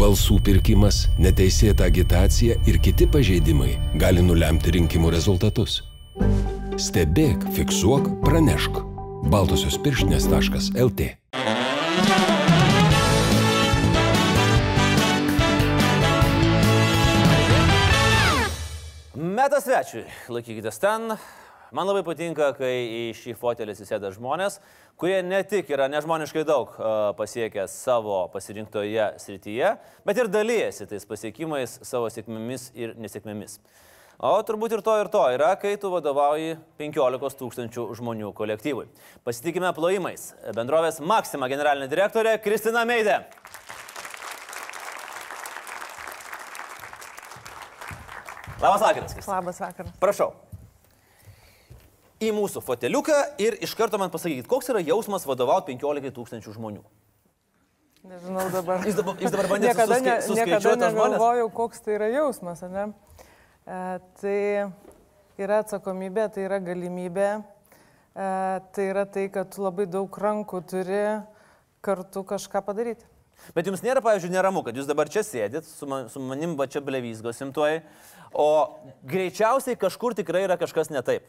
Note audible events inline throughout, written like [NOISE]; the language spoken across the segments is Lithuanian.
balsų pirkimas, neteisėta agitacija ir kiti pažeidimai gali nulemti rinkimų rezultatus. Stebėk, fiksuok, pranešk. Baltosios pirštinės.lt Metas svečiui, laikykitės ten. Man labai patinka, kai į šį fotelį įsėda žmonės, kurie ne tik yra nežmoniškai daug e, pasiekę savo pasirinktoje srityje, bet ir dalyjasi tais pasiekimais savo sėkmėmis ir nesėkmėmis. O turbūt ir to ir to yra, kai tu vadovauji 15 tūkstančių žmonių kolektyvui. Pasitikime plojimais. Bendrovės Maxima generalinė direktorė Kristina Meidė. Labas vakaras. Kristina. Labas vakaras. Prašau. Į mūsų foteliuką ir iš karto man pasakykit, koks yra jausmas vadovauti 15 tūkstančių žmonių. Nežinau dabar. Jūs dabar, jūs dabar bandėte Niekada, ne, suskaičiuoti niekada negalvojau, koks tai yra jausmas, ne? E, tai yra atsakomybė, tai yra galimybė, e, tai yra tai, kad labai daug rankų turi kartu kažką padaryti. Bet jums nėra, pavyzdžiui, neramu, kad jūs dabar čia sėdit, su, man, su manim va čia blevysgosim tuoj, o greičiausiai kažkur tikrai yra kažkas ne taip.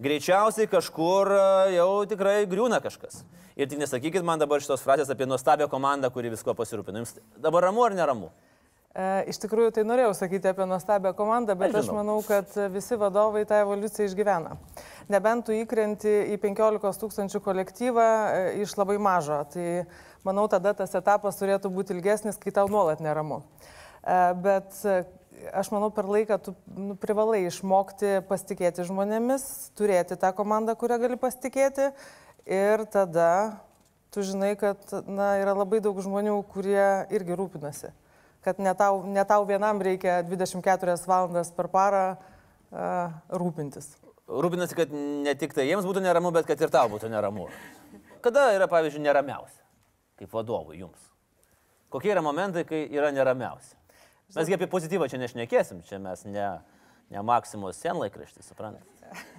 Greičiausiai kažkur e, jau tikrai griūna kažkas. Ir tik nesakykit man dabar šitos frazės apie nuostabią komandą, kuri visko pasirūpina. Jums dabar ramu ar neramu? E, Iš tikrųjų, tai norėjau sakyti apie nuostabią komandą, bet Aš aš manau, kad visi vadovai tą evoliuciją išgyvena. Nebent tu įkrenti į 15 tūkstančių kolektyvą e, iš labai mažo, tai manau, tada tas etapas turėtų būti ilgesnis, kai tau nuolat neramu. E, Bet aš manau, per laiką tu nu, privalai išmokti pasitikėti žmonėmis, turėti tą komandą, kurią gali pasitikėti ir tada tu žinai, kad na, yra labai daug žmonių, kurie irgi rūpinasi kad ne tau, ne tau vienam reikia 24 valandas per parą uh, rūpintis. Rūpinasi, kad ne tik tai jiems būtų neramu, bet kad ir tau būtų neramu. Kada yra, pavyzdžiui, neramiausia? Kaip vadovui jums. Kokie yra momentai, kai yra neramiausia? Mesgi apie pozityvą čia nešnekėsim, čia mes ne, ne Maksimos senlaikraštį, suprantate?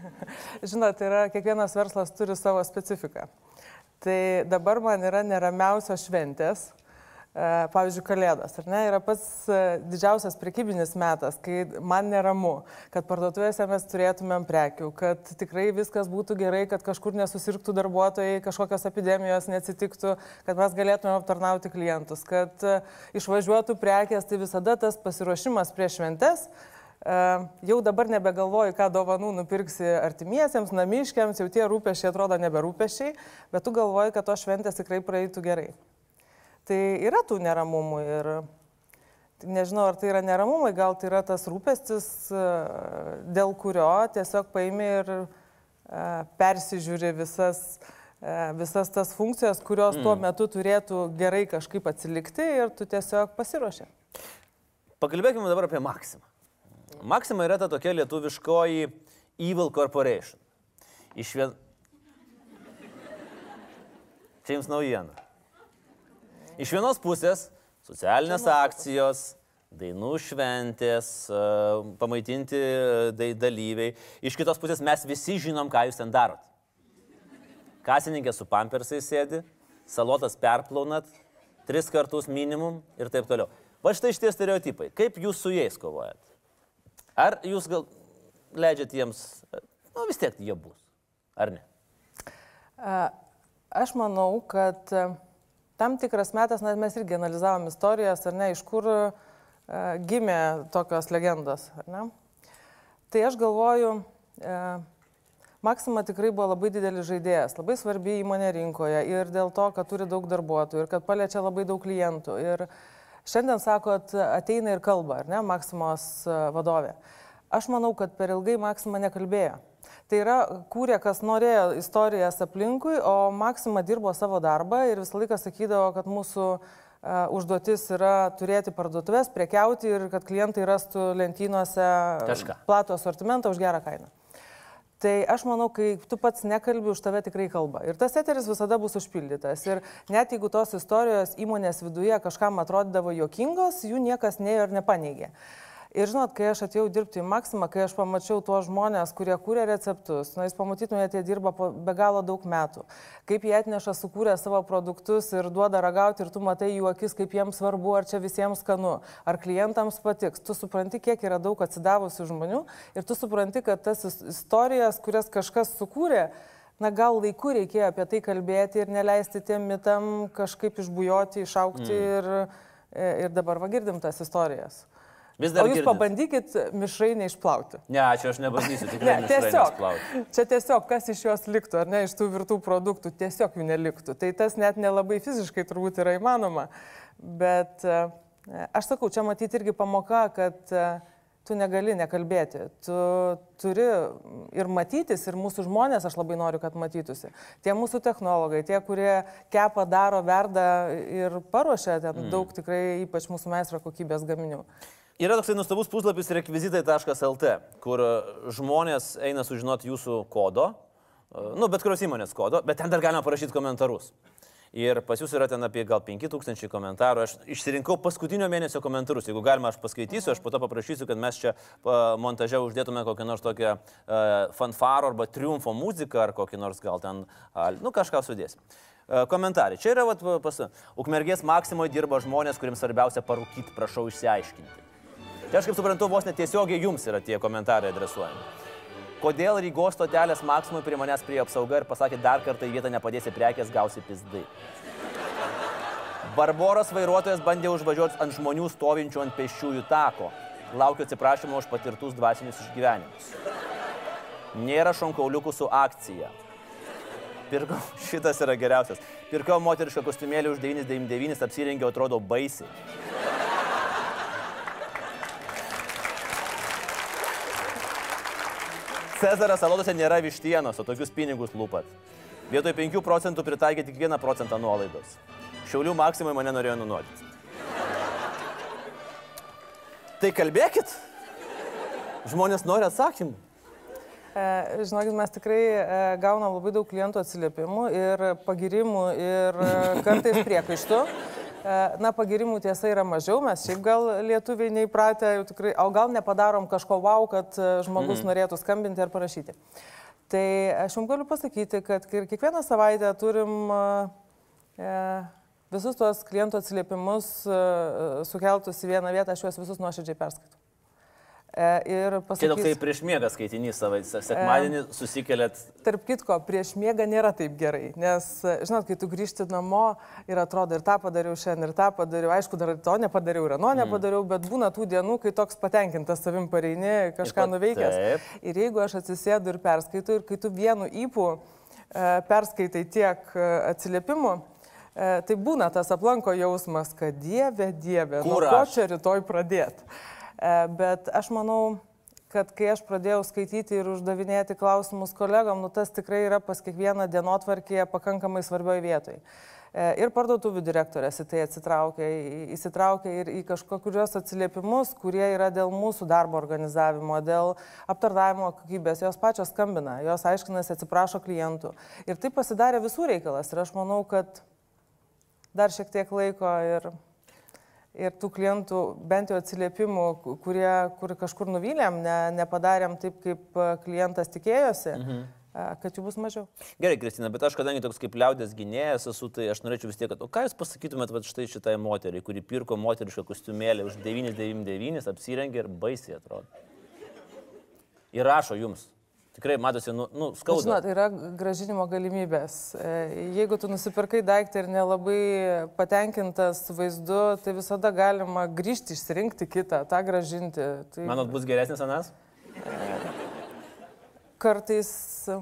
[LAUGHS] Žinot, yra, kiekvienas verslas turi savo specifiką. Tai dabar man yra neramiausios šventės, pavyzdžiui, Kalėdos, ar ne, yra pats e, didžiausias prekybinis metas, kai man neramu, kad parduotuvėse mes turėtumėm prekių, kad tikrai viskas būtų gerai, kad kažkur nesusirgtų darbuotojai, kažkokios epidemijos neatsitiktų, kad mes galėtumėm aptarnauti klientus, kad e, išvažiuotų prekės, tai visada tas pasiruošimas prieš šventes. E, Jau dabar nebegalvoju, ką dovanų nupirksi artimiesiems, namiškiams, jau tie rūpešiai atrodo neberūpešiai, bet tu galvoji, kad tos šventės tikrai praeitų gerai. Tai yra tų neramumų ir nežinau, ar tai yra neramumai, gal tai yra tas rūpestis, e, dėl kurio tiesiog paimi ir e, persižiūri visas, e, visas tas funkcijas, kurios tuo metu turėtų gerai kažkaip atsilikti ir tu tiesiog pasiruoši. Pakalbėkime dabar apie Maksimą. Maksima yra ta tokia lietuviškoji Evil Corporation. Iš vien... Čia jums naujiena. Iš vienos pusės socialinės akcijos, dainų šventės, e, pamaitinti dai- dalyviai. Iš kitos pusės mes visi žinom, ką jūs ten darot. Kasininkė su pampersai sėdi, salotas perplaunat, tris kartus minimum ir taip toliau. Va štai šitie stereotipai. Kaip jūs su jais kovojat? Ar jūs gal leidžiat jiems, nu vis tiek jie bus, ar ne? E, Aš manau, kad e, tam tikras metas, na, mes irgi analizavom istorijas, ar ne, iš kur e, gimė tokios legendos. Tai aš galvoju, e, Maksima tikrai buvo labai didelis žaidėjas, labai svarbi įmonė rinkoje ir dėl to, kad turi daug darbuotojų ir kad paliečia labai daug klientų. Ir šiandien sakot, ateina ir kalba, ar ne, Maksimos e, vadovė. Aš manau, kad per ilgai Maksima nekalbėjo. Tai yra, kūrė, kas norėjo istorijas aplinkui, o Maksima dirbo savo darbą ir visą laiką sakydavo, kad mūsų uh, užduotis yra turėti parduotuvės, prekiauti ir kad klientai rastų lentynose Kažką. platų asortimentą už gerą kainą. Tai aš manau, kai tu pats nekalbi, už tave tikrai kalba. Ir tas eteris visada bus užpildytas. Ir net jeigu tos istorijos įmonės viduje kažkam atrodydavo jokingos, jų niekas neėjo ir nepaneigė. Ir žinot, kai aš atėjau dirbti į Maksimą, kai aš pamačiau tuos žmonės, kurie kūrė receptus, na, jūs pamatytumėte, jie dirba be galo daug metų, kaip jie atneša, sukūrė savo produktus ir duoda ragauti ir tu matai jų akis, kaip jiems svarbu, ar čia visiems skanu, ar klientams patiks. Tu supranti, kiek yra daug atsidavusių žmonių ir tu supranti, kad tas istorijas, kurias kažkas sukūrė, na gal laiku reikėjo apie tai kalbėti ir neleisti tiem mitam kažkaip išbujoti, išaukti mm. ir, ir dabar va girdim tas istorijas. Vis dar. O jūs girdit. pabandykit mišrainį išplauti. Ne, ačiū, aš nebandysiu, [LAUGHS] Ne, tiesiog. plauti. Čia tiesiog, kas iš jos liktų, ar ne, iš tų virtų produktų, tiesiog jų neliktų. Tai tas net nelabai fiziškai turbūt yra įmanoma. Bet e, aš sakau, čia matyti irgi pamoka, kad e, tu negali nekalbėti. Tu turi ir matytis, ir mūsų žmonės, aš labai noriu, kad matytųsi. Tie mūsų technologai, tie, kurie kepa, daro, verda ir paruošia ten mm. daug tikrai, ypač mūsų meistro kokybės gaminių. Yra toksai nustabus puslapis rekvizitai.lt, kur žmonės eina sužinoti jūsų kodo, nu, bet kurios įmonės kodo, bet ten dar galima parašyti komentarus. Ir pas jūs yra ten apie gal 5000 komentarų. Aš išsirinkau paskutinio mėnesio komentarus. Jeigu galima, aš paskaitysiu, aš po to paprašysiu, kad mes čia montaže uždėtume kokią nors tokią uh, fanfaro arba triumfo muziką ar kokį nors gal ten, uh, nu kažką sudėsim. Uh, komentarai. Čia yra, vat, pas, Ukmergės Maksimoje dirba žmonės, kuriems svarbiausia parūkyti, prašau išsiaiškinti. Tai aš kaip suprantu, vos netiesiogiai jums yra tie komentarai adresuojami. Kodėl Rygos stotelės Maksimui prie manęs prie apsauga ir pasakė, dar kartą į vietą nepadėsi prekės, gausi pizdai. Barboras vairuotojas bandė užvažiuoti ant žmonių stovinčių ant pešiųjų tako. Laukiu atsiprašymo už patirtus dvasinius išgyvenimus. Nėra šonkauliukų su akcija. Pirkau, [LAUGHS] šitas yra geriausias. Pirkau moterišką kostiumėlį už 999, apsirengiau, atrodo baisiai. Cezaras salotose nėra vištienos, o tokius pinigus lūpat. Vietoj 5 procentų pritaikė tik 1 procentą nuolaidos. Šiaulių maksimai mane norėjo nunuodyti. Tai kalbėkit. Žmonės nori atsakymų. E, žinokit, mes tikrai e, gaunam labai daug klientų atsiliepimų ir pagirimų ir e, kartais priekaištų. E, na, pagirimų tiesa yra mažiau, mes šiaip gal lietuviai neįpratę, tikrai, o gal nepadarom kažko wow, kad e, žmogus mm. norėtų skambinti ar parašyti. Tai aš jums galiu pasakyti, kad kiekvieną savaitę turim e, visus tuos klientų atsiliepimus e, sukeltus į vieną vietą, aš juos visus nuoširdžiai perskaitau. E, ir pasakys, Čia toksai prieš miegą skaitinys savo, sekmadienį e, susikeliat. Tarp kitko, prieš miegą nėra taip gerai, nes, žinot, kai tu grįžti namo ir atrodo, ir tą padariau šiandien, ir tą padariau, aišku, dar to nepadariau, ir ano mm. nepadariau, bet būna tų dienų, kai toks patenkintas savim pareini, kažką ir nuveikęs. Taip. Ir jeigu aš atsisėdu ir perskaitau, ir kai tu vienu įpū e, perskaitai tiek atsiliepimų, tai būna tas aplanko jausmas, kad dieve, dieve, nuo ko čia rytoj pradėti. E, bet aš manau, kad kai aš pradėjau skaityti ir uždavinėti klausimus kolegom, nu tas tikrai yra pas kiekvieną dienotvarkėje pakankamai svarbioje vietoje. Ir parduotuvių direktorės į tai atsitraukia, įsitraukia ir į kažkokius atsiliepimus, kurie yra dėl mūsų darbo organizavimo, dėl aptarnavimo kokybės. Jos pačios skambina, jos aiškinasi, atsiprašo klientų. Ir tai pasidarė visų reikalas. Ir aš manau, kad dar šiek tiek laiko ir ir tų klientų bent jau atsiliepimų, kurie, kur kažkur nuvylėm, ne, nepadarėm taip, kaip e, klientas tikėjosi. Mhm kad jų bus mažiau. Gerai, Kristina, bet aš kadangi toks kaip liaudės gynėjas esu, tai aš norėčiau vis tiek, kad, o ką jūs pasakytumėt va, štai šitai moteriai, kuri pirko moterišką kostiumėlį už 999, apsirengė ir baisiai atrodo. Ir rašo jums, Tikrai matosi, nu, nu skauda. Žinot, yra gražinimo galimybės. E, jeigu tu nusipirkai daiktą ir nelabai patenkintas vaizdu, tai visada galima grįžti, išsirinkti kitą, tą gražinti. Tai... Manot, bus geresnis anas? Kartais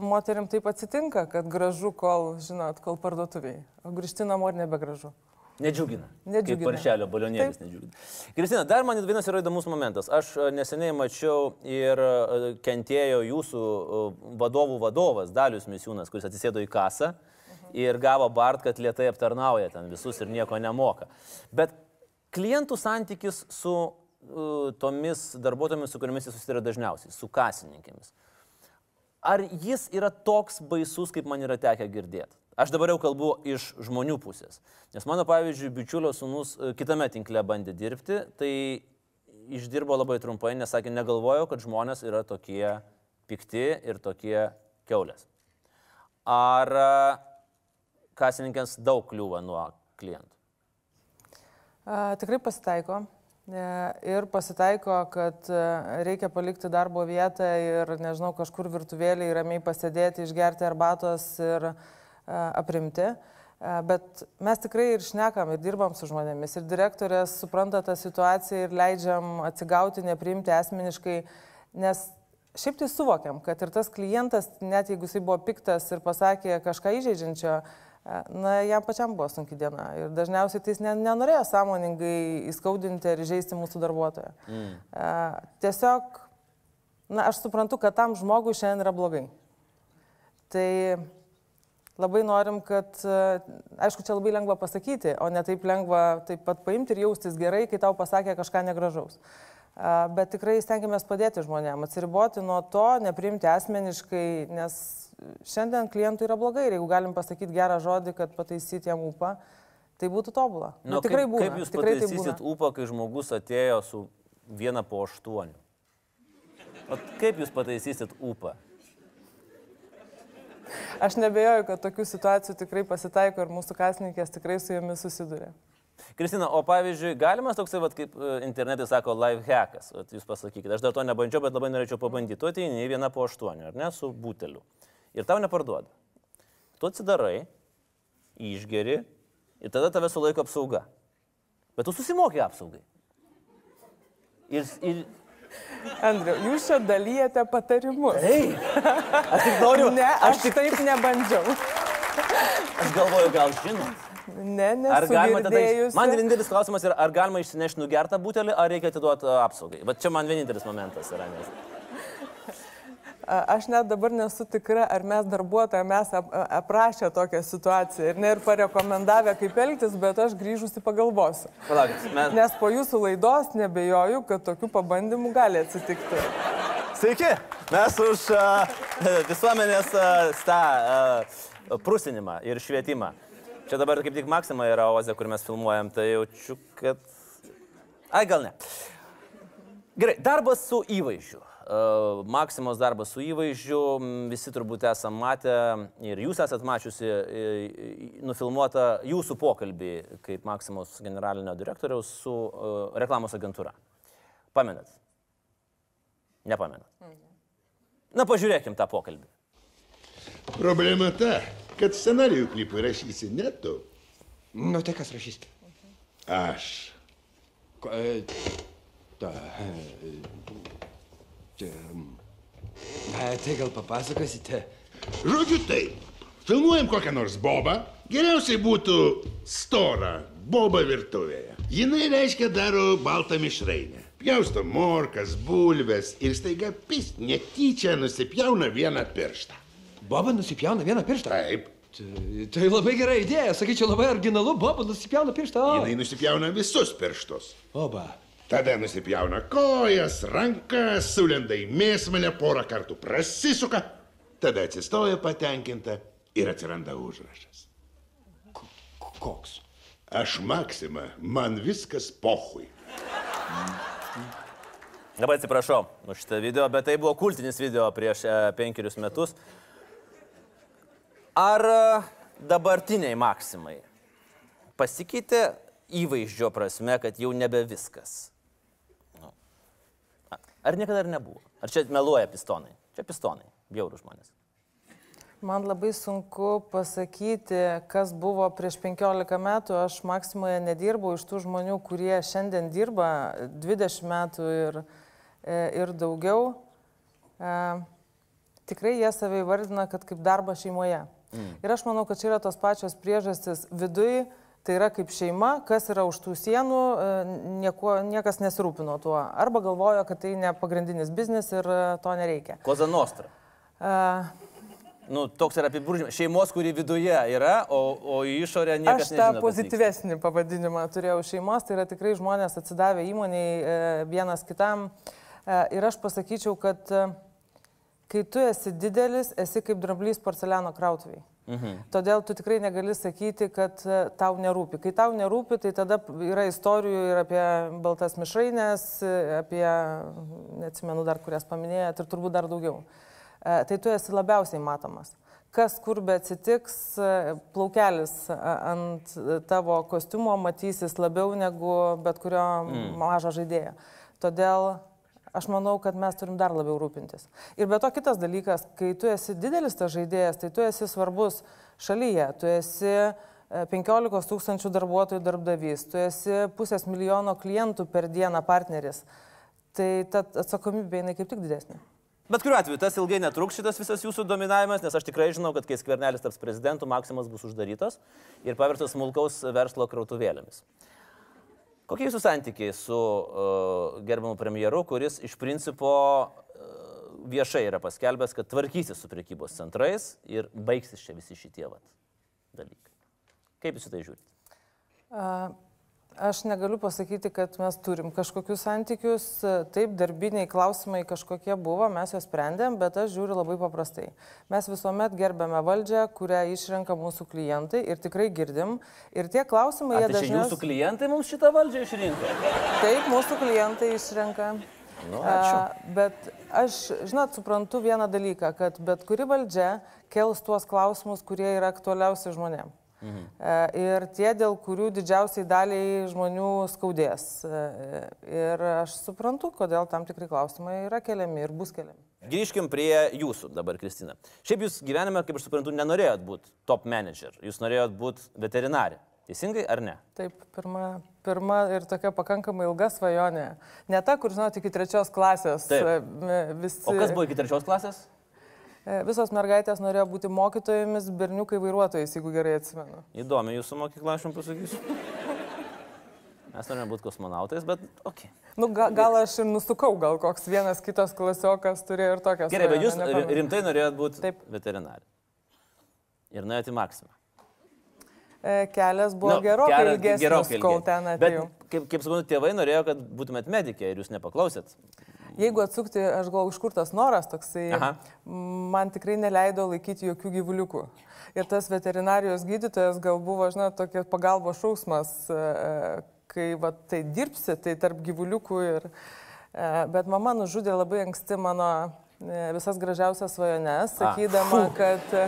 moterim taip atsitinka, kad gražu, kol, žinot, kol parduotuviai. O grįžti namo ir nebegražu. Nedžiugina. Nedžiugina. Kaip paršelio balionėlis nedžiugina. Kristina, dar man vienas yra įdomus momentas. Aš e, neseniai mačiau ir e, kentėjo jūsų e, vadovų vadovas, Dalius Misiūnas, kuris atsisėdo į kasą ir gavo bart, kad lietai aptarnauja ten visus ir nieko nemoka. Bet klientų santykis su uh, tomis darbuotojomis, su kuriamis jis susiduria dažniausiai, su kasininkėmis. Ar jis yra toks baisus, kaip man yra tekę girdėti? Aš dabar jau kalbu iš žmonių pusės. Nes mano, pavyzdžiui, bičiulio sunus e, kitame tinkle bandė dirbti, tai išdirbo labai trumpai, nes sakė, negalvojau, kad žmonės yra tokie pikti ir tokie keulės. Ar e, kasininkės daug kliūva nuo klientų? A, tikrai pasitaiko. E, Ir pasitaiko, kad reikia palikti darbo vietą ir, nežinau, kažkur virtuvėlį ramiai pasėdėti, išgerti arbatos ir a, aprimti. A, Bet mes tikrai ir šnekam, ir dirbam su žmonėmis. Ir direktorės supranta tą situaciją ir leidžiam atsigauti, nepriimti asmeniškai, nes šiaip tai suvokiam, kad ir tas klientas, net jeigu jisai buvo piktas ir pasakė kažką įžeidžiančio, a, na, jam pačiam buvo sunki diena. Ir dažniausiai tai jis ne, nenorėjo sąmoningai įskaudinti ar įžeisti mūsų darbuotoją. Mm. Tiesiog, na, aš suprantu, kad tam žmogui šiandien yra blogai. Tai labai norim, kad, a, aišku, čia labai lengva pasakyti, o ne taip lengva taip pat paimti ir jaustis gerai, kai tau pasakė kažką negražaus. A, Bet tikrai stengiamės padėti žmonėms, atsiriboti nuo to, neprimti asmeniškai, nes šiandien klientui yra blogai ir jeigu galim pasakyti gerą žodį, kad pataisyti jam upą, tai būtų tobula. Nu, tikrai kaip, būna. Kaip jūs tikrai tai pataisysit būna. upą, kai žmogus atėjo su viena po aštuonių? Ot kaip jūs pataisysit upą? Aš nebejoju, kad tokių situacijų tikrai pasitaiko ir mūsų kasininkės tikrai su jomis susiduria. Kristina, o pavyzdžiui, galimas toksai, vat, kaip e, internetai sako, life hackas, vat, jūs pasakykite, aš dar to nebandžiau, bet labai norėčiau pabandyti. Tu ateini vieną po aštuonių, ar ne, su buteliu. Ir tau neparduoda. Tu atsidarai, išgeri ir tada tave sulaiko apsauga. Bet tu susimoki apsaugai. Ir, ir... Andriu, jūs čia dalyjate patarimus. Ei, aš tik noriu. Ne, aš tik taip nebandžiau. Aš galvoju, gal žinot. Ne, Ar galima tada... Man vienintelis klausimas yra, ar galima išsinešti nugertą butelį, ar reikia atiduoti apsaugai. Bet čia man vienintelis momentas yra. Nes... Aš net dabar nesu tikra, ar mes darbuotojai mes aprašę tokią situaciją ir ne ir parekomendavę, kaip elgtis, bet aš grįžusi pagalvosiu. Palaukit, mes... Nes po jūsų laidos nebejoju, kad tokių pabandymų gali atsitikti. Sveiki, mes už uh, visuomenės uh, tą uh, prusinimą ir švietimą. Čia dabar kaip tik Maksima yra Oze, kur mes filmuojam, tai jaučiu, kad... Ai, gal ne. Gerai, darbas su įvaizdžiu. Maksimos darbas su įvaizdžiu, visi turbūt esam matę ir jūs esat mačiusi e, e, nufilmuotą jūsų pokalbį kaip Maksimos generalinio direktoriaus su uh, reklamos agentūra. Pamenat? Nepamenat. Na, pažiūrėkim tą pokalbį. Problema ta, kad scenarijų klipui rašysi ne tu. Nu, tai kas rašys? Aš. Ko, e, ta, e, na, tai gal papasakosite? Žodžiu taip. Filmuojam kokią nors bobą. Geriausiai būtų stora boba virtuvėje. Jinai reiškia daro baltą mišrainę. Pjausto morkas, bulves ir staiga pis netyčia nusipjauna vieną pirštą. Boba nusipjauna vieną pirštą. Taip. Tai, tai labai gera idėja, sakyčiau, labai originalu, Boba nusipjauna pirštą. O, Jinai nusipjauna visus pirštus. Oba. Tada nusipjauna kojas, rankas, sulenda į mėsmalę porą kartų, prasisuka, tada atsistoja patenkinta ir atsiranda užrašas. Koks? Aš Maksima, man viskas pohui. Labai atsiprašau už šitą video, bet tai buvo kultinis video prieš e, penkerius metus. Ar e, dabartiniai maksimai pasikeitė įvaizdžio prasme, kad jau nebe viskas? Ar niekada ir nebuvo? Ar čia meluoja pistonai? Čia pistonai, bjaurų žmonės. Man labai sunku pasakyti, kas buvo prieš 15 metų. Aš Maksimoje nedirbau iš tų žmonių, kurie šiandien dirba 20 metų ir, e, ir daugiau. E, Tikrai jie save įvardina, kad kaip darbą šeimoje. Mm. Ir aš manau, kad čia yra tos pačios priežastys vidui. Tai yra kaip šeima, kas yra už tų sienų, e, nieko, niekas nesirūpino tuo. Arba galvojo, kad tai ne pagrindinis biznis ir e, to nereikia. Koza Nostra. Uh, Nu, toks yra apibūdinimas. Šeimos, kuri viduje yra, o, o į išorę niekas Aš tą nežino. pozityvesnį pavadinimą turėjau šeimos, tai yra tikrai žmonės atsidavę įmoniai vienas kitam. Ir aš pasakyčiau, kad kai tu esi didelis, esi kaip dramblys porceliano krautuviai. Mhm. Todėl tu tikrai negali sakyti, kad e, tau nerūpi. Kai tau nerūpi, tai tada yra istorijų ir apie baltas mišrainės, e, apie, neatsimenu dar, kurias paminėjot, ir turbūt dar daugiau. E, tai tu esi labiausiai matomas. Kas kur be atsitiks, plaukelis ant tavo kostiumo matysis labiau negu bet kurio mm. mažo žaidėjo. Todėl Aš manau, kad mes turim dar labiau rūpintis. Ir be to kitas dalykas, kai tu esi didelis tas žaidėjas, tai tu esi svarbus šalyje, tu esi 15 e, tūkstančių darbuotojų darbdavys, tu esi pusės milijono klientų per dieną partneris. Tai ta atsakomybė jinai kaip tik didesnė. Bet kuriuo atveju tas ilgai netruks šitas visas jūsų dominavimas, nes aš tikrai žinau, kad kai skvernelis taps prezidentu, Maksimas bus uždarytas ir pavirtas smulkaus verslo krautuvėlėmis. Kokie jūsų santykiai su uh, gerbiamu premjeru, kuris iš principo uh, viešai yra paskelbęs, kad tvarkysis su prekybos centrais ir baigsis čia visi šitie vat, dalykai? Kaip jūs į tai žiūrite? Uh, Aš negaliu pasakyti, kad mes turim kažkokius santykius. Taip, darbiniai klausimai kažkokie buvo, mes juos sprendėm, bet aš žiūriu labai paprastai. Mes visuomet gerbėme valdžią, kurią išrenka mūsų klientai ir tikrai girdim. Ir tie klausimai, A, jie tai dažniausiai... Jūsų klientai mums šitą valdžią išrinko? Taip, mūsų klientai išrenka. Nu. A, bet aš, žinot, suprantu vieną dalyką, kad bet kuri valdžia kels tuos klausimus, kurie yra aktualiausi žmonėms. Mhm. Ir tie, dėl kurių didžiausiai daliai žmonių skaudės. E, ir aš suprantu, kodėl tam tikri klausimai yra keliami ir bus keliami. Grįžkim prie jūsų dabar, Kristina. Šiaip jūs gyvenime, kaip aš suprantu, nenorėjot būti top manager, jūs norėjot būti veterinarė. Teisingai ar ne? Taip, pirma, pirma ir tokia pakankamai ilga svajonė. Ne ta, kur, žinot, iki trečios klasės. Taip. E, visi... O kas buvo iki trečios klasės? E, visos mergaitės norėjo būti mokytojomis, berniukai vairuotojais, jeigu gerai atsimenu. Įdomi jūsų mokykla, aš jums pasakysiu. Mes norėjome būti kosmonautais, bet ok. Nu, ga, gal aš ir nusukau, gal koks vienas kitas klasiokas turėjo ir tokias. Gerai, bet jūs nepamenu. rimtai norėjot būti Taip. veterinarė. Ir nuėjote į maksimą. E, kelias buvo nu, gerokai kelias, ilgesnis, gerokai kol ten atėjau. Bet, kaip, kaip suprantu, tėvai norėjo, kad būtumėt medikė ir jūs nepaklausėt. Jeigu atsukti, aš galvoju, iš kur tas noras toksai, Aha. man tikrai neleido laikyti jokių gyvuliukų. Ir tas veterinarijos gydytojas gal buvo, žinot, tokia pagalbos šausmas, e, kai va, tai dirbsi, tai tarp gyvuliukų. Ir, e, bet mama nužudė labai anksti mano e, visas gražiausias svajones, sakydama, A. kad...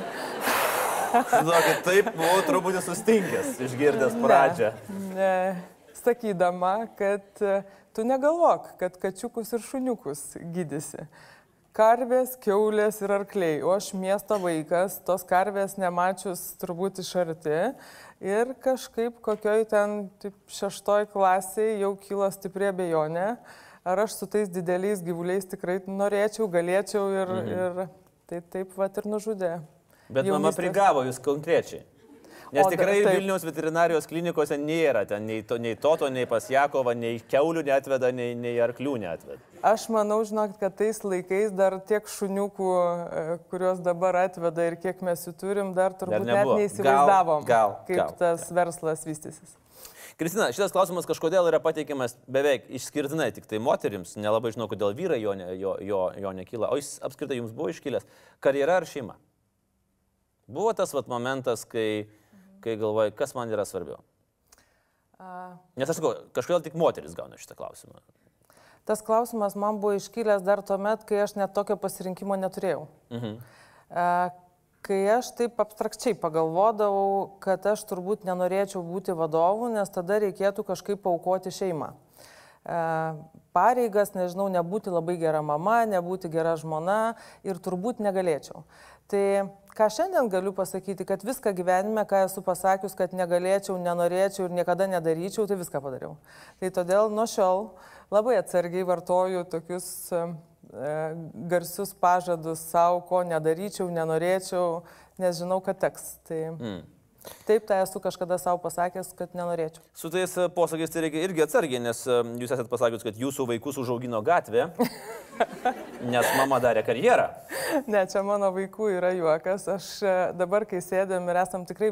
Žinokit, taip, buvau truputį sustinkęs, išgirdęs pradžią. Ne, ne, sakydama, kad Tu negalvok, kad kačiukus ir šuniukus gydysi. Karvės, keulės ir arkliai. O aš miesto vaikas, tos karvės nemačius turbūt iš arti. Ir kažkaip kokioj ten taip, šeštoj klasiai jau kilo stipri abejonė, ar aš su tais dideliais gyvuliais tikrai norėčiau, galėčiau ir, mhm. ir tai taip vat ir nužudė. Bet Jaunystės. mama prigavo jūs konkrečiai. Nes o, tikrai taip. Vilniaus veterinarijos klinikose nėra ten nei, to, nei Toto, nei Pasjakovo, nei keulių neatveda, nei, nei arklių neatveda. Aš manau, žinok, kad tais laikais dar tiek šuniukų, e, kuriuos dabar atveda ir kiek mes jų turim, dar turbūt dar net neįsivaizdavom, gal, gal, kaip gal, tas gal. verslas vystysis. Kristina, šitas klausimas kažkodėl yra pateikiamas beveik išskirtinai tik tai moterims, nelabai žinau, kodėl vyrai jo, ne, jo, jo, jo nekyla, o jis apskritai jums buvo iškilęs. Karjera ar šeima? Buvo tas vat momentas, kai kai galvoji, kas man yra svarbiau? Nes aš sakau, kažkodėl tik moteris gauna šitą klausimą. Tas klausimas man buvo iškilęs dar tuo met, kai aš net tokio pasirinkimo neturėjau. Mhm. Kai aš taip abstrakčiai pagalvodavau, kad aš turbūt nenorėčiau būti vadovu, nes tada reikėtų kažkaip paukoti šeimą. Pareigas, nežinau, nebūti labai gera mama, nebūti gera žmona ir turbūt negalėčiau. Tai ką šiandien galiu pasakyti, kad viską gyvenime, ką esu pasakius, kad negalėčiau, nenorėčiau ir niekada nedaryčiau, tai viską padariau. Tai todėl nuo šiol labai atsargiai vartoju tokius e, garsius pažadus savo, ko nedaryčiau, nenorėčiau, nes žinau, kad teks. Tai... Mm. Taip, tai esu kažkada savo pasakęs, kad nenorėčiau. Su tais e, posakiais tai reikia irgi atsargiai, nes e, jūs esate pasakęs, kad jūsų vaikus užaugino gatvė, [LAUGHS] nes mama darė karjerą. Ne, čia mano vaikų yra juokas. Aš e, dabar, kai sėdėm ir esam tikrai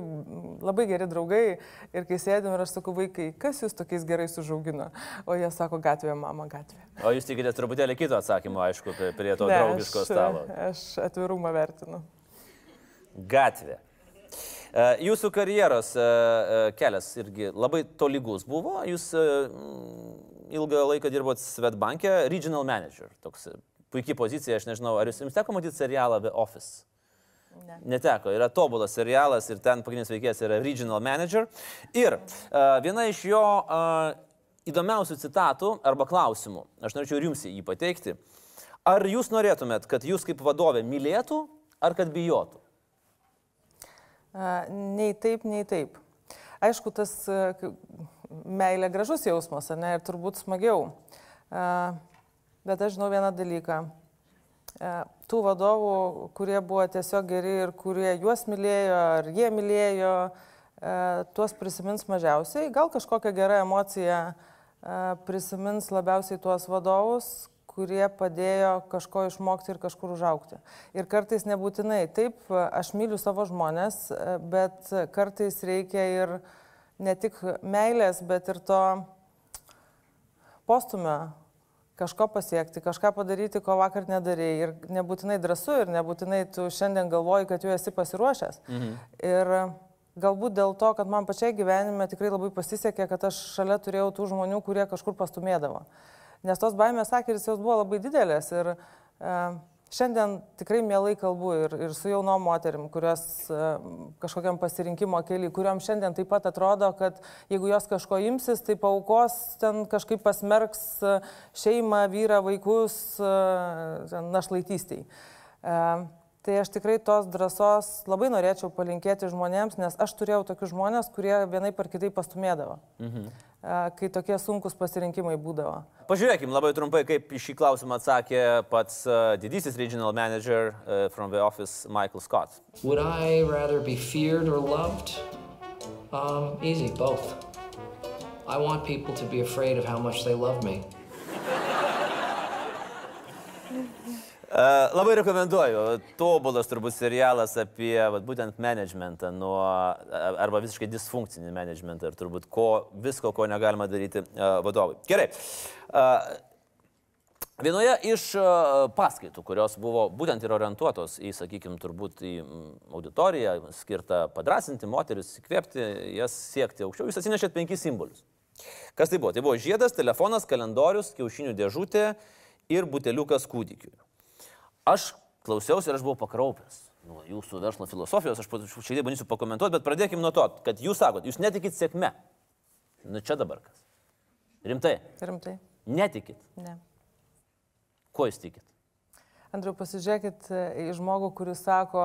labai geri draugai, ir kai sėdėm ir aš sakau, vaikai, kas jūs tokiais gerais užaugino? O jie sako, gatvė, mama, gatvė. O jūs tikite truputėlį kito atsakymo, aišku, prie to ne, draugiško aš, stalo. Aš atvirumą vertinu. Gatvė. E, Jūsų karjeros e, e, kelias irgi labai tolygus buvo. Jūs mm, ilgą laiką dirbot Svetbankė, regional manager. Toks puikiai pozicija, aš nežinau, ar jūs jums teko matyti serialą The Office? Ne. Neteko, yra tobulas serialas ir ten pagrindinis veikėjas yra regional manager. Ir uh, viena iš jo uh, įdomiausių citatų arba klausimų, aš norėčiau ir jums jį pateikti. Ar jūs norėtumėt, kad jūs kaip vadovė mylėtų ar kad bijotų? Nei taip, nei taip. Aišku, tas meilė gražus jausmas, ne, ir turbūt smagiau. Bet aš žinau vieną dalyką. Tų vadovų, kurie buvo tiesiog geri ir kurie juos mylėjo, ar jie mylėjo, tuos prisimins mažiausiai. Gal kažkokią gerą emociją prisimins labiausiai tuos vadovus, kurie padėjo kažko išmokti ir kažkur užaukti. Ir kartais nebūtinai. Taip, aš myliu savo žmonės, bet kartais reikia ir ne tik meilės, bet ir to postumio kažko pasiekti, kažką padaryti, ko vakar nedarėjai. Ir nebūtinai drąsu, ir nebūtinai tu šiandien galvoji, kad jau esi pasiruošęs. Mhm. Ir galbūt dėl to, kad man pačiai gyvenime tikrai labai pasisekė, kad aš šalia turėjau tų žmonių, kurie kažkur pastumėdavo. Nes tos baimės sakyris jos buvo labai didelės. Ir e, šiandien tikrai mielai kalbu ir, ir su jaunom moterim, kurios e, kažkokiam pasirinkimo keliui, kuriuom šiandien taip pat atrodo, kad jeigu jos kažko imsis, tai paukos ten kažkaip pasmerks e, šeimą, vyrą, vaikus e, našlaitystiai. E, Tai aš tikrai tos drąsos labai norėčiau palinkėti žmonėms, nes aš turėjau tokius žmonės, kurie vienai par kitai pastumėdavo, mhm. Kai tokie sunkus pasirinkimai būdavo. Pažiūrėkim labai trumpai, kaip į šį klausimą atsakė pats uh, didysis regional manager uh, from the office, Michael Scott. Would I rather be feared or loved? Um, easy, both. I want people to be afraid of how much they love me. Labai rekomenduoju. Tobulas turbūt serialas apie vat, būtent managementą, nuo, arba visiškai disfunkcinį managementą ir turbūt ko, visko, ko negalima daryti vadovui. Gerai. Vienoje iš paskaitų, kurios buvo būtent ir orientuotos į, sakykime, turbūt į auditoriją, skirtą padrasinti moteris, įkvėpti, jas siekti aukščiau, jūs atsinešėt penkis simbolius. Kas tai buvo? Tai buvo žiedas, telefonas, kalendorius, kiaušinių dėžutė ir buteliukas kūdikiui. Aš klausiausi ir aš buvau pakraupęs. Nuo jūsų verslo filosofijos aš šiek tiek bandysiu pakomentuoti, bet pradėkime nuo to, kad jūs sakot, jūs netikit sėkme. Nu čia dabar kas. Rimtai, Rimtai? netikit. Ne. Ko jūs tikit? Andriu, pasižiūrėkit e, į žmogų, kuris sako,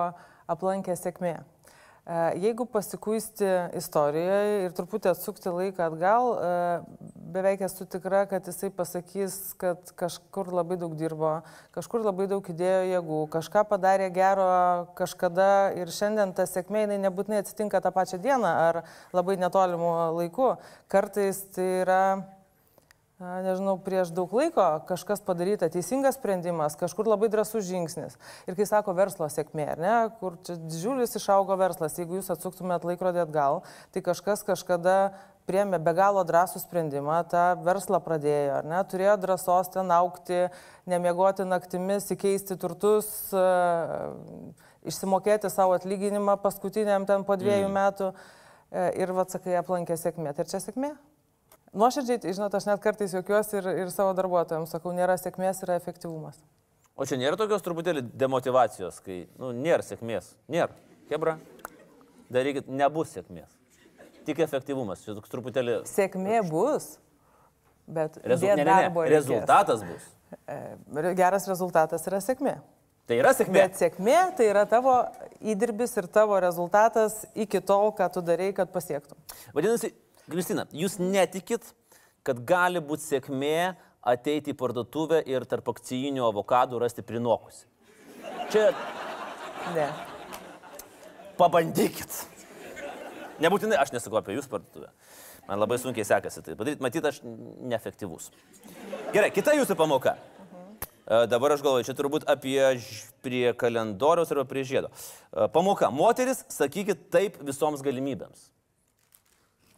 aplankė sėkmė. E, Jeigu pasikuisti istorijoje ir truputį atsukti laiką atgal, e, beveik esu tikra, kad jisai pasakys, kad kažkur labai daug dirbo, kažkur labai daug įdėjo jėgų, kažką padarė gero kažkada ir šiandien ta sėkmė jinai nebūtinai atsitinka tą pačią dieną ar labai netolimu laiku. Kartais tai yra nežinau, prieš daug laiko kažkas padaryta, teisingas sprendimas, kažkur labai drasus žingsnis. Ir kai sako verslo sėkmė, ne, kur čia didžiulis išaugo verslas, jeigu jūs atsuktumėt laikrodį atgal, tai kažkas kažkada priemė be galo drąsų sprendimą, tą verslą pradėjo, ar ne, turėjo drąsos ten aukti, nemiegoti naktimis, įkeisti turtus, a, išsimokėti savo atlyginimą paskutiniam ten po dviejų mm. metų e, ir, vad sakai, aplankė sėkmė. Tai čia sėkmė? Nuoširdžiai, tai, žinot, aš net kartais juokiuosi ir, ir savo darbuotojams sakau, nėra sėkmės, yra efektyvumas. O čia nėra tokios truputėlį demotivacijos, kai, nu, nėra sėkmės. Nėra. Hebra, darykit, nebus sėkmės. Tik efektyvumas. Čia toks truputėlį Sėkmė bus, bet rezu... ne, ne, ne. rezultatas bus. E, Geras rezultatas yra sėkmė. Tai yra sėkmė. Bet sėkmė tai yra tavo įdirbis ir tavo rezultatas iki tol, ką tu darai, kad pasiektum. Vadinasi, Kristina, jūs netikit, kad gali būti sėkmė ateiti į parduotuvę ir tarp akcijinių avokadų rasti prinokusi. Čia Ne. pabandykit. Nebūtinai aš nesakau apie jūsų parduotuvę. Man labai sunkiai sekasi tai padaryti, matyt, aš neefektyvus. Gerai, kita jūsų pamoka. E, Dabar aš galvoju, čia turbūt apie ž- prie kalendoriaus arba prie žiedo. E, Pamoka. Moteris, sakykit taip visoms galimybėms.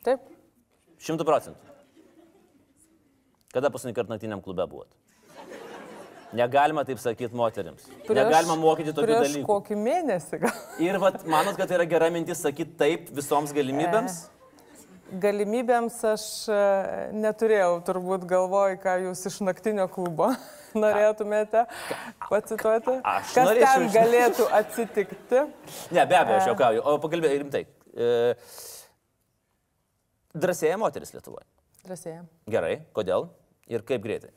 Taip. Šimtų procentų. Kada paskutinį kartą naktiniam klube buvot? Negalima taip sakyti moteriams. Negalima mokyti tokių prieš dalykų. kokį mėnesį gal. Ir vat, manot, kad tai yra gera mintis sakyti taip visoms galimybėms? Galimybėms aš e, neturėjau turbūt galvoj, ką jūs iš naktinio klubo [LAUGHS] norėtumėte pacituoti. Aš Kas norėčiau ten galėtų atsitikti? Ne, be abejo, aš juokauju. O pakalbėjau rimtai. E, drąsėja moteris Lietuvoje. Drąsiai. Gerai, kodėl ir kaip greitai?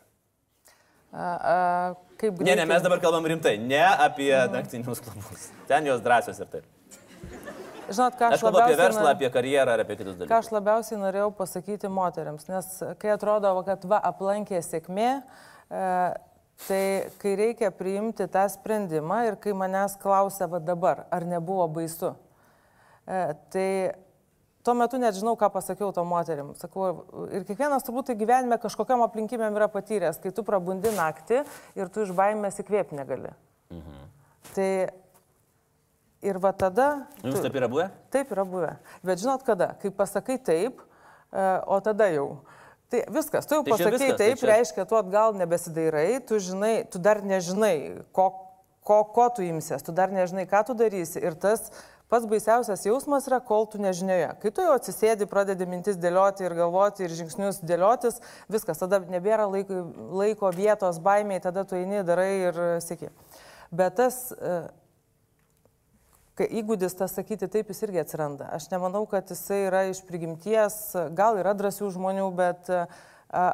Kaip Ne, ne, greitai- mes dabar kalbam rimtai, ne apie naktinius klubus. Ten jos drąsios ir taip. Žinot, ką Aš aš, kalbu apie verslą, nor- apie karjerą ar apie kitus ką aš dalykus. labiausiai norėjau pasakyti moteriams, nes kai atrodo, kad va aplankė sėkmė, e, tai kai reikia priimti tą sprendimą ir kai manęs klausia, va dabar, ar nebuvo baisu, e, tai tuo metu net žinau, ką pasakiau to moterim. Sakau, ir kiekvienas turbūt tai gyvenime kažkokiam aplinkybėm yra patyręs, kai tu prabundi naktį ir tu iš baimės įkvėpti negali. Mhm. Tai ir va tada... Jums tu- taip yra buvę? Taip yra buvę. Bet žinot kada? Kai pasakai taip, e, o tada jau. Tai viskas, tu jau Tai pasakai viskas, tai taip, čia- reiškia, tu atgal nebesidairai, tu žinai, tu dar nežinai, ko, ko, ko tu imsies, tu dar nežinai, ką tu darysi. Ir tas pats baisiausias jausmas yra, kol tu nežinioje. Kai tu jau atsisėdi, pradedi mintis dėlioti ir galvoti ir žingsnius dėliotis, viskas, tada nebėra laiko, laiko vietos baimiai, tada tu eini, darai ir sėki. Bet tas e, įgūdis tas sakyti taip, jis irgi atsiranda. Aš nemanau, kad jisai yra iš prigimties, gal yra drąsių žmonių, bet a,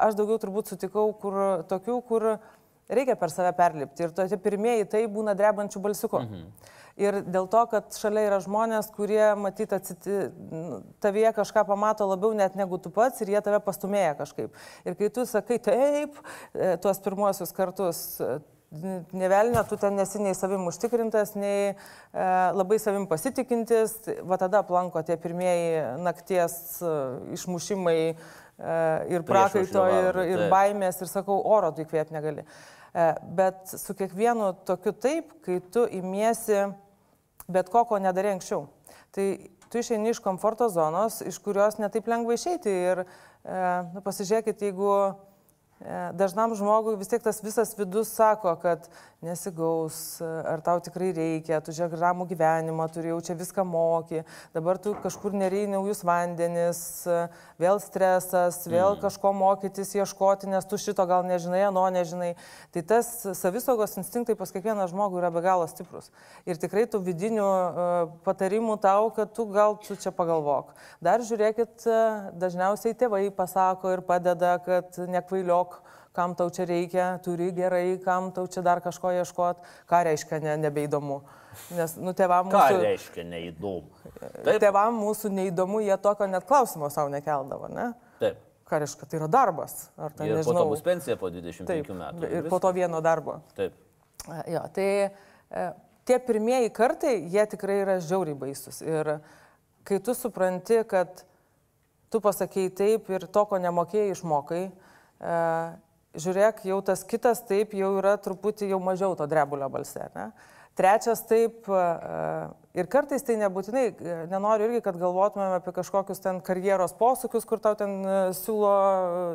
aš daugiau turbūt sutikau kur, tokių, kur reikia per save perlipti. Ir tie pirmieji tai būna drebančių balsiukų. Mhm. Ir dėl to, kad šalia yra žmonės, kurie matyt atsiti, tavyje kažką pamato labiau net negu tu pats ir jie tave pastumėja kažkaip. Ir kai tu sakai taip, e, tuos pirmuosius kartus, Nevelnio, tu ten nesi nei savim užtikrintas, nei e, labai savim pasitikintis, va tada aplanko tie pirmieji nakties e, išmušimai e, ir prakaito, Priešaušrio ir, ir baimės, ir sakau, oro tu įkvėp negali. E, bet su kiekvienu tokiu taip, kai tu imiesi bet ko, ko nedarė anksčiau. Tai tu išeini iš komforto zonos, iš kurios netaip lengva išeiti. Ir e, nu, pasižiūrėkit, jeigu e, dažnam žmogui vis tiek tas visas vidus sako, kad nesigaus, e, ar tau tikrai reikia, tu žiūrėk ramų gyvenimą, turi jau čia viską moki, dabar tu kažkur nereikia naujus vandenis, e, vėl stresas, vėl mm. kažko mokytis, ieškoti, nes tu šito gal nežinai, ano nežinai. Tai tas savisaugos instinktai pas kiekvieną žmogų yra be galo stiprus. Ir tikrai tų vidinių e, patarimų tau, kad tu gal tu čia pagalvok. Dar žiūrėkit, e, dažniausiai tėvai pasako ir padeda, kad nekvailiok kam tau čia reikia, turi gerai, kam tau čia dar kažko ieškot, ką reiškia ne, nebeįdomu. Nes, nu, tėvam Ką mūsų, reiškia neįdomu? Taip, tėvam mūsų neįdomu, jie tokio net klausimo savo nekeldavo, ne? taip. Ką reiškia, tai yra darbas. Ar tai Ir po to nežinau. bus pensija po 25 Taip, metų. ir po to vieno darbo. Taip. Jo, tai e, tie pirmieji kartai, jie tikrai yra žiauriai baisus. Ir kai tu supranti, kad tu pasakėjai taip ir to, ko nemokėjai, išmokai, e, žiūrėk, jau tas kitas taip jau yra truputį jau mažiau to drebulio balse. Ne? Trečias taip, e, ir kartais tai nebūtinai, e, nenoriu irgi, kad galvotumėm apie kažkokius ten karjeros posūkius, kur tau ten e, siūlo e,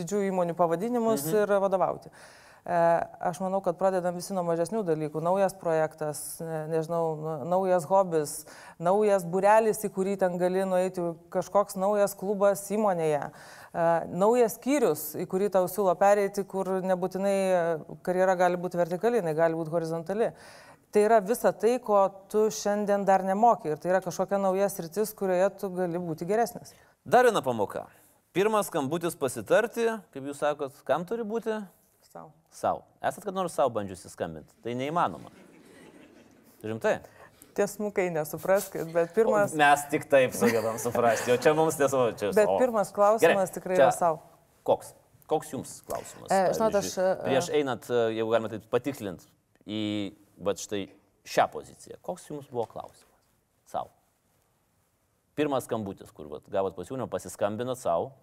didžiųjų įmonių pavadinimus mhm. ir vadovauti. E, Aš manau, kad pradedam visi nuo mažesnių dalykų. Naujas projektas, ne- nežinau, nu- naujas hobis, naujas burelis, į kurį ten gali nueiti, kažkoks naujas klubas įmonėje, e, naujas skyrius, į kurį tau siūlo pereiti, kur nebūtinai e, karjera gali būti vertikali, jinai gali būti horizontali. Tai yra visa tai, ko tu šiandien dar nemoki ir tai yra kažkokia nauja sritis, kurioje tu gali būti geresnis. Dar viena pamoka. Pirmas skambutis pasitarti, kaip jūs sakot, kam turi būti? Sau. Sau. Esat kad nors savo bandžiusi skambinti. Tai neįmanoma. Rimtai. Tiesmukai nesupraskit, bet O pirmas, Mes tik taip sugebam suprasti. O čia mums nesuvokia. Čia bet o. pirmas klausimas tikrai čia yra savo. Koks? Koks jums klausimas? E, žinot, aš, e, Prieš einant, e, jeigu galima taip patiklint į, va štai šią poziciją. Koks jums buvo klausimas? Sau. Pirmas skambutis, kur vat, gavot pasiūlymą, pasiskambinot savo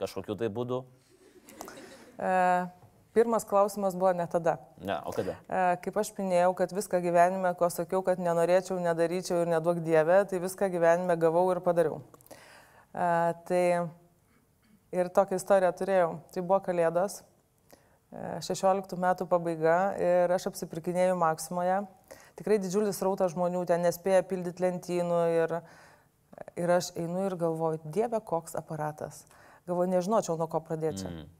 kažkokiu tai būdu. E, pirmas klausimas buvo ne tada. Ne, o kada? E, kaip aš minėjau, kad viską gyvenime, ko sakiau, kad nenorėčiau, nedaryčiau ir neduok dievę, tai viską gyvenime gavau ir padariau. E, tai ir tokią istoriją turėjau. Tai buvo kalėdos. e, 16 metų pabaiga ir aš apsipirkinėjau Maksimoje. Tikrai didžiulis rautas žmonių, ten nespėja pildyti lentynų ir, ir aš einu ir galvoju, dieve, koks aparatas. Galvoju, nežinočiau, nuo ko pradėti. Mm.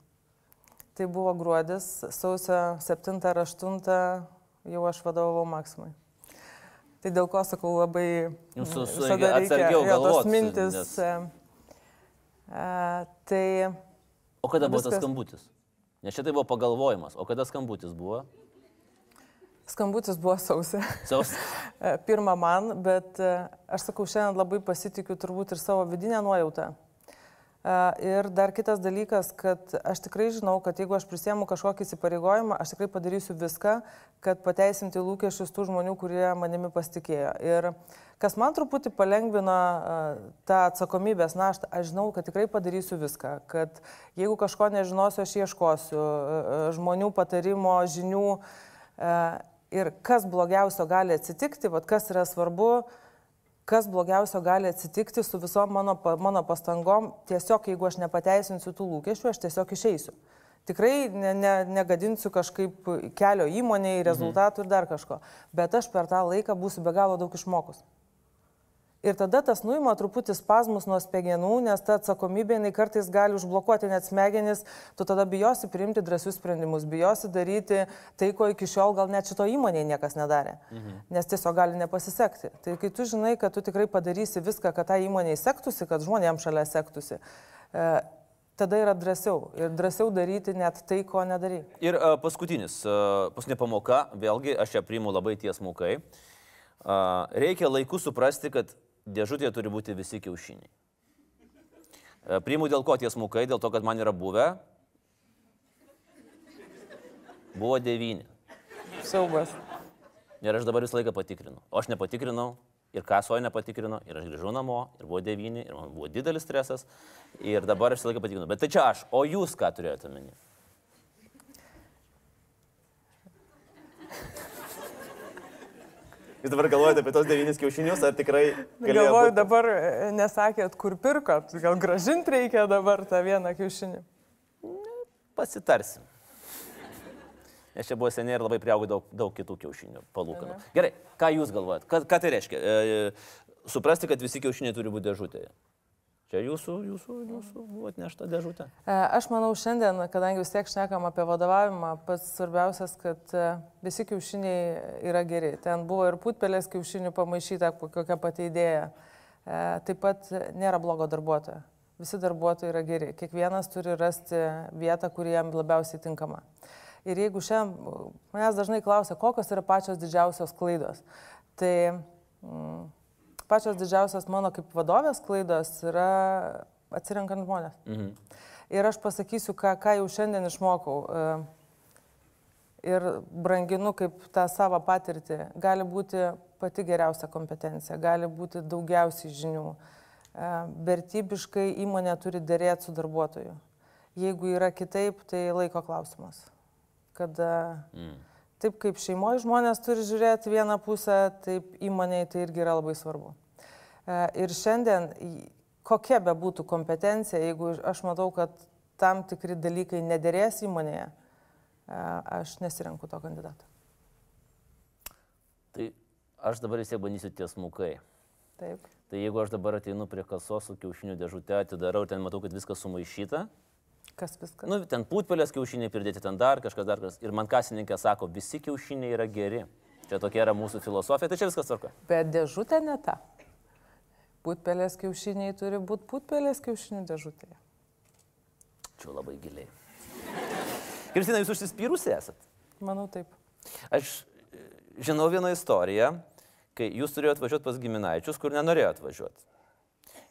Tai buvo gruodis, sausio 7 ar 8 jau aš vadovavau Maksimui. Tai dėl ko sakau labai... Jūs su- su- atsargiau galvot, mintis. nes- e, e, tai O kada buvo tas Viskas. skambutis? Nes šitai buvo pagalvojimas. O kada skambutis buvo? skambutis buvo sausio. Saus... [LAUGHS] E, Pirma man, bet aš sakau, šiandien labai pasitikiu turbūt ir savo vidinę nuojautą. Ir dar kitas dalykas, kad aš tikrai žinau, kad jeigu aš prisiemu kažkokį įsipareigojimą, aš tikrai padarysiu viską, kad pateisinti lūkesčius tų žmonių, kurie manimi pasitikėjo. Ir kas man truputį palengvina tą atsakomybės naštą, aš žinau, kad tikrai padarysiu viską, kad jeigu kažko nežinosiu, aš ieškosiu žmonių patarimo, žinių. Ir kas blogiausio gali atsitikti, vat kas yra svarbu, kas blogiausio gali atsitikti su visom mano, mano pastangom, tiesiog jeigu aš nepateisinsiu tų lūkesčių, aš tiesiog išeisiu. Tikrai ne, ne, negadinsiu kažkaip kelio įmonėje, rezultatų ir dar kažko, bet aš per tą laiką būsiu be galo daug išmokus. Ir tada tas nuima truputį spazmus nuo smegenų, nes ta atsakomybė jinai kartais gali užblokuoti net smegenis, tu tada bijosi priimti drąsius sprendimus, bijosi daryti tai, ko iki šiol gal net šito įmonėje niekas nedarė, mhm. nes tiesiog gali nepasisekti. Tai kai tu žinai, kad tu tikrai padarysi viską, kad tą įmonėje sektųsi, kad žmonėms šalia sektųsi, e, tada yra drąsiau ir drąsiau daryti net tai, ko nedarai. Ir uh, paskutinis, uh, paskutinė pamoka, vėlgi aš ją priimu labai tiesmukai. Uh, reikia laiku suprasti, kad dėžutėje turi būti visi kiaušiniai. Uh, priimu dėl ko tiesmukai, dėl to, kad man yra buvę. Buvo devyni. Siaubas. Ir aš dabar visą laiką patikrinu. O aš nepatikrinau ir kasoje nepatikrinau, ir aš grįžau namo, ir buvo devyni, ir man buvo didelis stresas, ir dabar aš visą laiką patikrinau. Bet tai čia aš, o jūs ką turėjote omeny? Jūs dabar galvojate apie tos devynis kiaušinius, ar tikrai Galvoju, būt? dabar e, nesakėt, kur pirkot, gal gražinti reikia dabar tą vieną kiaušinį. Pasitarsim. Nes čia buvo seniai ir labai priaugo daug, daug kitų kiaušinių palūkanų. Gerai, ką jūs galvojat? Ką, ką tai reiškia? E, suprasti, kad visi kiaušiniai turi būti dėžutėje. Čia jūsų, jūsų, jūsų buvo atnešta dėžutė. E, Aš manau, šiandien, kadangi vis tiek šnekam apie vadovavimą, pats svarbiausias, kad e, visi kiaušiniai yra geri. Ten buvo ir putpelės kiaušinių pamaišyta, kokia pati idėja. E, Taip pat nėra blogo darbuotojo. Visi darbuotojai yra geri. Kiekvienas turi rasti vietą, kuri jam labiausiai tinkama. Ir jeigu šiandien manęs dažnai klausia, kokios yra pačios didžiausios klaidos, tai mm, pačios didžiausios mano kaip vadovės klaidos yra atsirenkant žmonės. Mhm. Ir aš pasakysiu, ką, ką jau šiandien išmokau. e, Ir branginu kaip tą savo patirtį. Gali būti pati geriausia kompetencija, gali būti daugiausiai žinių. E, Vertybiškai įmonė turi dėrėti su darbuotoju. Jeigu yra kitaip, tai laiko klausimas. Kada mm. Taip kaip šeimoje žmonės turi žiūrėti vieną pusę, taip įmonėje tai irgi yra labai svarbu. E, Ir šiandien, kokia be būtų kompetencija, jeigu aš matau, kad tam tikri dalykai nederės įmonėje, e, aš nesirenku to kandidato. Tai aš dabar vis tiek bandysiu tiesmukai. Taip. Tai jeigu aš dabar ateinu prie kasos su kiaušinių dėžute, atidarau, ten matau, kad viskas sumaišyta. Kas viskas? Nu, ten putpelės kiaušiniai pridėti, ten dar kažkas, dar kažkas. Ir man kasininkė sako, visi kiaušiniai yra geri. Čia tokia yra mūsų filosofija, tai čia viskas tvarko. Bet dėžutė ne ta. Putpelės kiaušiniai turi būti putpelės kiaušinių dėžutėje. Čia labai giliai. Kristina, jūs užsispyrusi esat? Manau taip. Aš e, žinau vieną istoriją, kai jūs turėjote važiuoti pas giminaičius, kur nenorėjote važiuoti.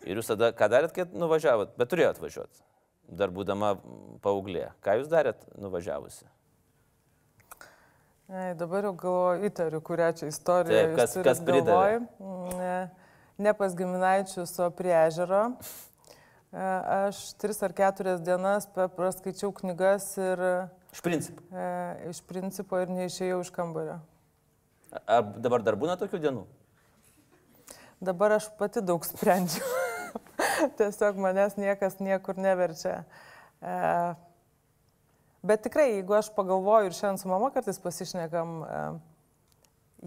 Ir jūs tada, ką darėt, kai nuvažiavot, bet turėjote važiuoti. Dar būdama paauglė. Ką jūs darėt nuvažiavusi? Ei, dabar jau galvoju, įtariu, kurią čia istoriją. Taip, kas- kas pridavė? Ne, ne pas giminaičius, o prie ežero. E, Aš tris ar keturias dienas praskaičiau knygas ir Iš principo. e, iš principo ir neišėjau iš kambario. Ar dabar dar būna tokių dienų? Dabar aš pati daug sprendžiu. [LAUGHS] [LAUGHS] Tiesiog manęs niekas niekur neverčia. E, Bet tikrai, jeigu aš pagalvoju ir šiandien su mama kartais pasišnekam, e,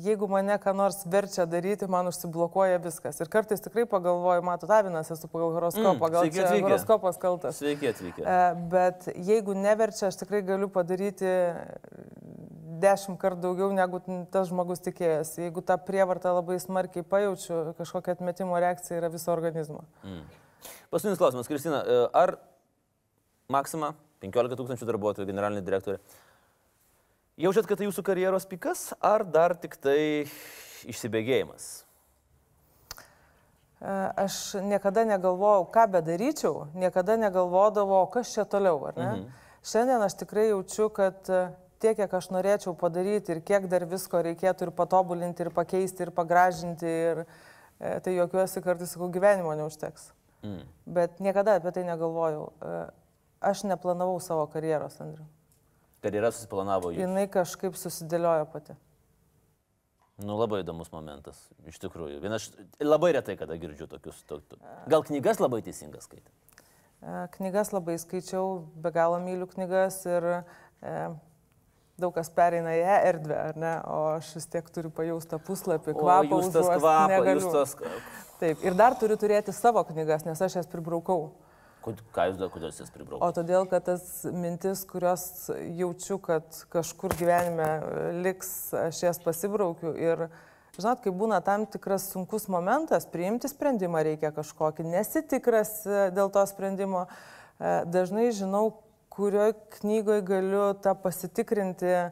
jeigu mane ką nors verčia daryti, man užsiblokuoja viskas. Ir kartais tikrai pagalvoju, matot, Avinas esu pagal horoskopą, Mm, gal čia atvykę. horoskopas kaltas. Sveiki atvykę. E, Bet jeigu neverčia, aš tikrai galiu padaryti dešimt kartų daugiau, negu tas žmogus tikėjęs. Jeigu tą prievartą labai smarkiai pajaučiu, kažkokia atmetimo reakcija yra viso organizmo. Paskutinis klausimas, Kristina. e, Ar Maksima, 15 tūkstančių darbuotojų, generalinė direktorė, jaučiat, kad tai jūsų karjeros pikas, ar dar tik tai išsibėgėjimas? E, Aš niekada negalvojau, ką bedaryčiau, niekada negalvodavau, kas čia toliau, ar ne? Mhm. Šiandien aš tikrai jaučiu, kad tiek, kiek aš norėčiau padaryti ir kiek dar visko reikėtų ir patobulinti, ir pakeisti, ir pagražinti, ir e, tai jokiuosi kartais, sakau, gyvenimo neužteks. Mm. Bet niekada apie tai negalvojau. E, Aš neplanavau savo karjeros, Andriu. Karjera susiplanavo jų. Jinai kažkaip susidėliojo pati. Nu, labai įdomus momentas, iš tikrųjų. Vienas, labai retai kada girdžiu tokius. To, to. Gal knygas labai teisingas skaitė? E, Knygas labai skaičiau, be galo myliu knygas ir e, daug kas pereina į erdvę, ar ne, o aš vis tiek turiu pajaustą puslapį, O kvapą. jūs tas kvapą, jūs tas... Taip, ir dar turiu turėti savo knygas, nes aš jas pribraukau. Ką jūs dar, kodėl jūs O pribraukėte? todėl, kad tas mintis, kurios jaučiu, kad kažkur gyvenime liks, aš jas pasibraukiu. Ir, žinot, kai būna tam tikras sunkus momentas, priimti sprendimą reikia kažkokį, nesitikras e, dėl to sprendimo, e, dažnai žinau, kurioje knygoje galiu tą pasitikrinti e,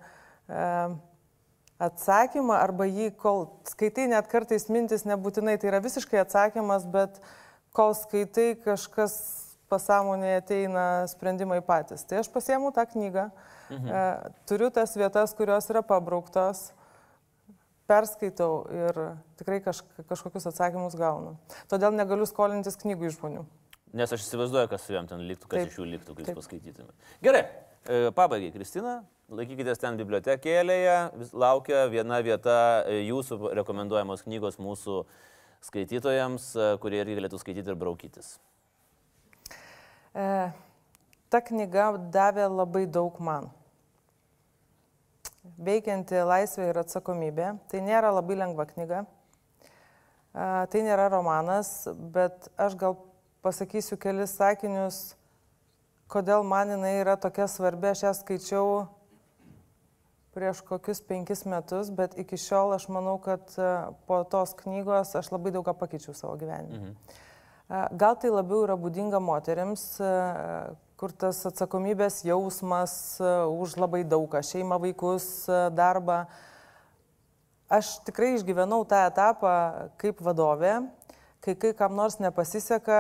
atsakymą arba jį, kol skaitai, net kartais mintis nebūtinai tai yra visiškai atsakymas, bet kol skaitai kažkas pasąmonėje ateina sprendimai patys. Tai aš pasiemu tą knygą, mhm. e, turiu tas vietas, kurios yra pabrauktos, perskaitau ir tikrai kaž, kažkokius atsakymus gaunu. Todėl negaliu skolintis knygų iš žmonių. Nes aš įsivaizduoju, kas su jam ten liktų, kas Taip. iš jų liktų, kai jūs paskaitytumėte. Gerai, e, pabaigai, Kristina, laikykitės ten bibliotekėlėje, vis- laukia viena vieta e, jūsų rekomenduojamos knygos mūsų skaitytojams, e, kurie irgi galėtų skaityti ir braukytis. E, ta knyga davė labai daug man. Veikianti laisvė ir atsakomybė. Tai nėra labai lengva knyga. E, tai nėra romanas, bet aš gal pasakysiu kelis sakinius, kodėl man jinai yra tokia svarbi. Aš ją skaičiau prieš kokius penkis metus, bet iki šiol aš manau, kad e, po tos knygos aš labai daug ką pakeičiau savo gyvenime. Mhm. Gal tai labiau yra būdinga moteriams, e, kur tas atsakomybės jausmas e, už labai daugą - šeimą, vaikus, e, darbą. Aš tikrai išgyvenau tą etapą kaip vadovė, kai kai kam nors nepasiseka,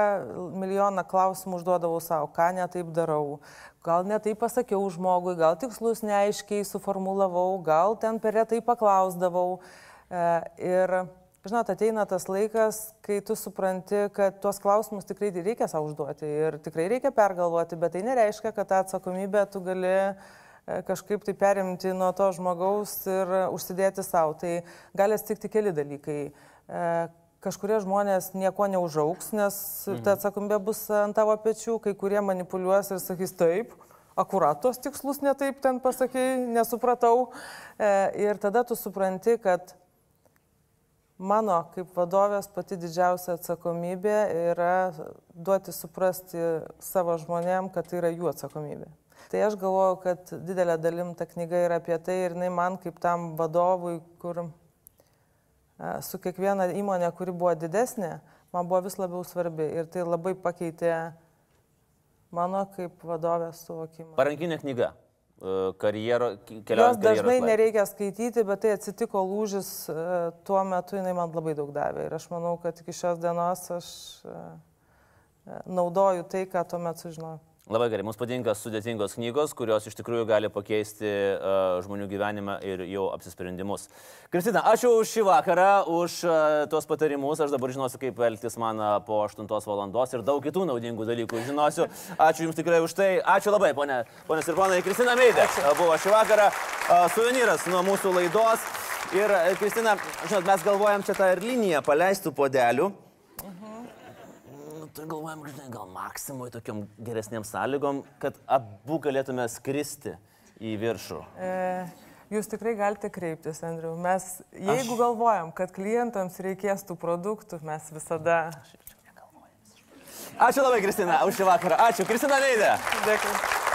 milijoną klausimų užduodavau savo, ką netaip darau, gal netaip pasakiau žmogui, gal tikslus neaiškiai suformulavau, gal ten per retai paklausdavau. E, Ir Žinot, ateina tas laikas, kai tu supranti, kad tuos klausimus tikrai reikia savo užduoti ir tikrai reikia pergalvoti, bet tai nereiškia, kad tą atsakomybę tu gali e, kažkaip tai perimti nuo to žmogaus ir užsidėti savo. Tai gali atsitikti keli dalykai. E, Kažkurie žmonės nieko neužauks, nes mhm. ta atsakomybė bus ant tavo pečių, kai kurie manipuliuos ir sakys taip, akuratos tikslus netaip ten pasakai, nesupratau. E, Ir tada tu supranti, kad Mano kaip vadovės pati didžiausia atsakomybė yra duoti suprasti savo žmonėm, kad tai yra jų atsakomybė. Tai aš galvoju, kad didelė dalim ta knyga yra apie tai ir jinai man kaip tam vadovui, kur su kiekviena įmonė, kuri buvo didesnė, man buvo vis labiau svarbi ir tai labai pakeitė mano kaip vadovės suvokimą. Parankinė knyga. e, Karjero, Jos dažnai laiptais. nereikia skaityti, bet tai atsitiko lūžis e, tuo metu, jinai man labai daug davė. Ir aš manau, kad iki šios dienos aš e, e, naudoju tai, ką tuo metu sužinojau. Labai gerai, mums patinka sudėtingos knygos, kurios iš tikrųjų gali pakeisti uh, žmonių gyvenimą ir jau apsisprendimus. Kristina, ačiū už šį vakarą, už uh, tuos patarimus. Aš dabar žinosiu, kaip elgtis man uh, po 8 valandos ir daug kitų naudingų dalykų žinosiu. Ačiū Jums tikrai už tai. Ačiū labai, ponė, ponės ir ponai. Kristina Meidė uh, buvo šį vakarą uh, suvenyras nuo mūsų laidos. Ir, Kristina, žinot, mes galvojam čia tą ir liniją paleistų podelių. Tu galvojam, žinai, gal maksimui tokiam geresniam sąlygom, kad abu galėtume skristi į viršų. E, Jūs tikrai galite kreiptis, Andriu. Mes, jeigu galvojam, kad klientams reikės tų produktų, mes visada... Ačiū labai, Kristina, už šį vakarą. Ačiū, Kristina Veidė. Dėkui.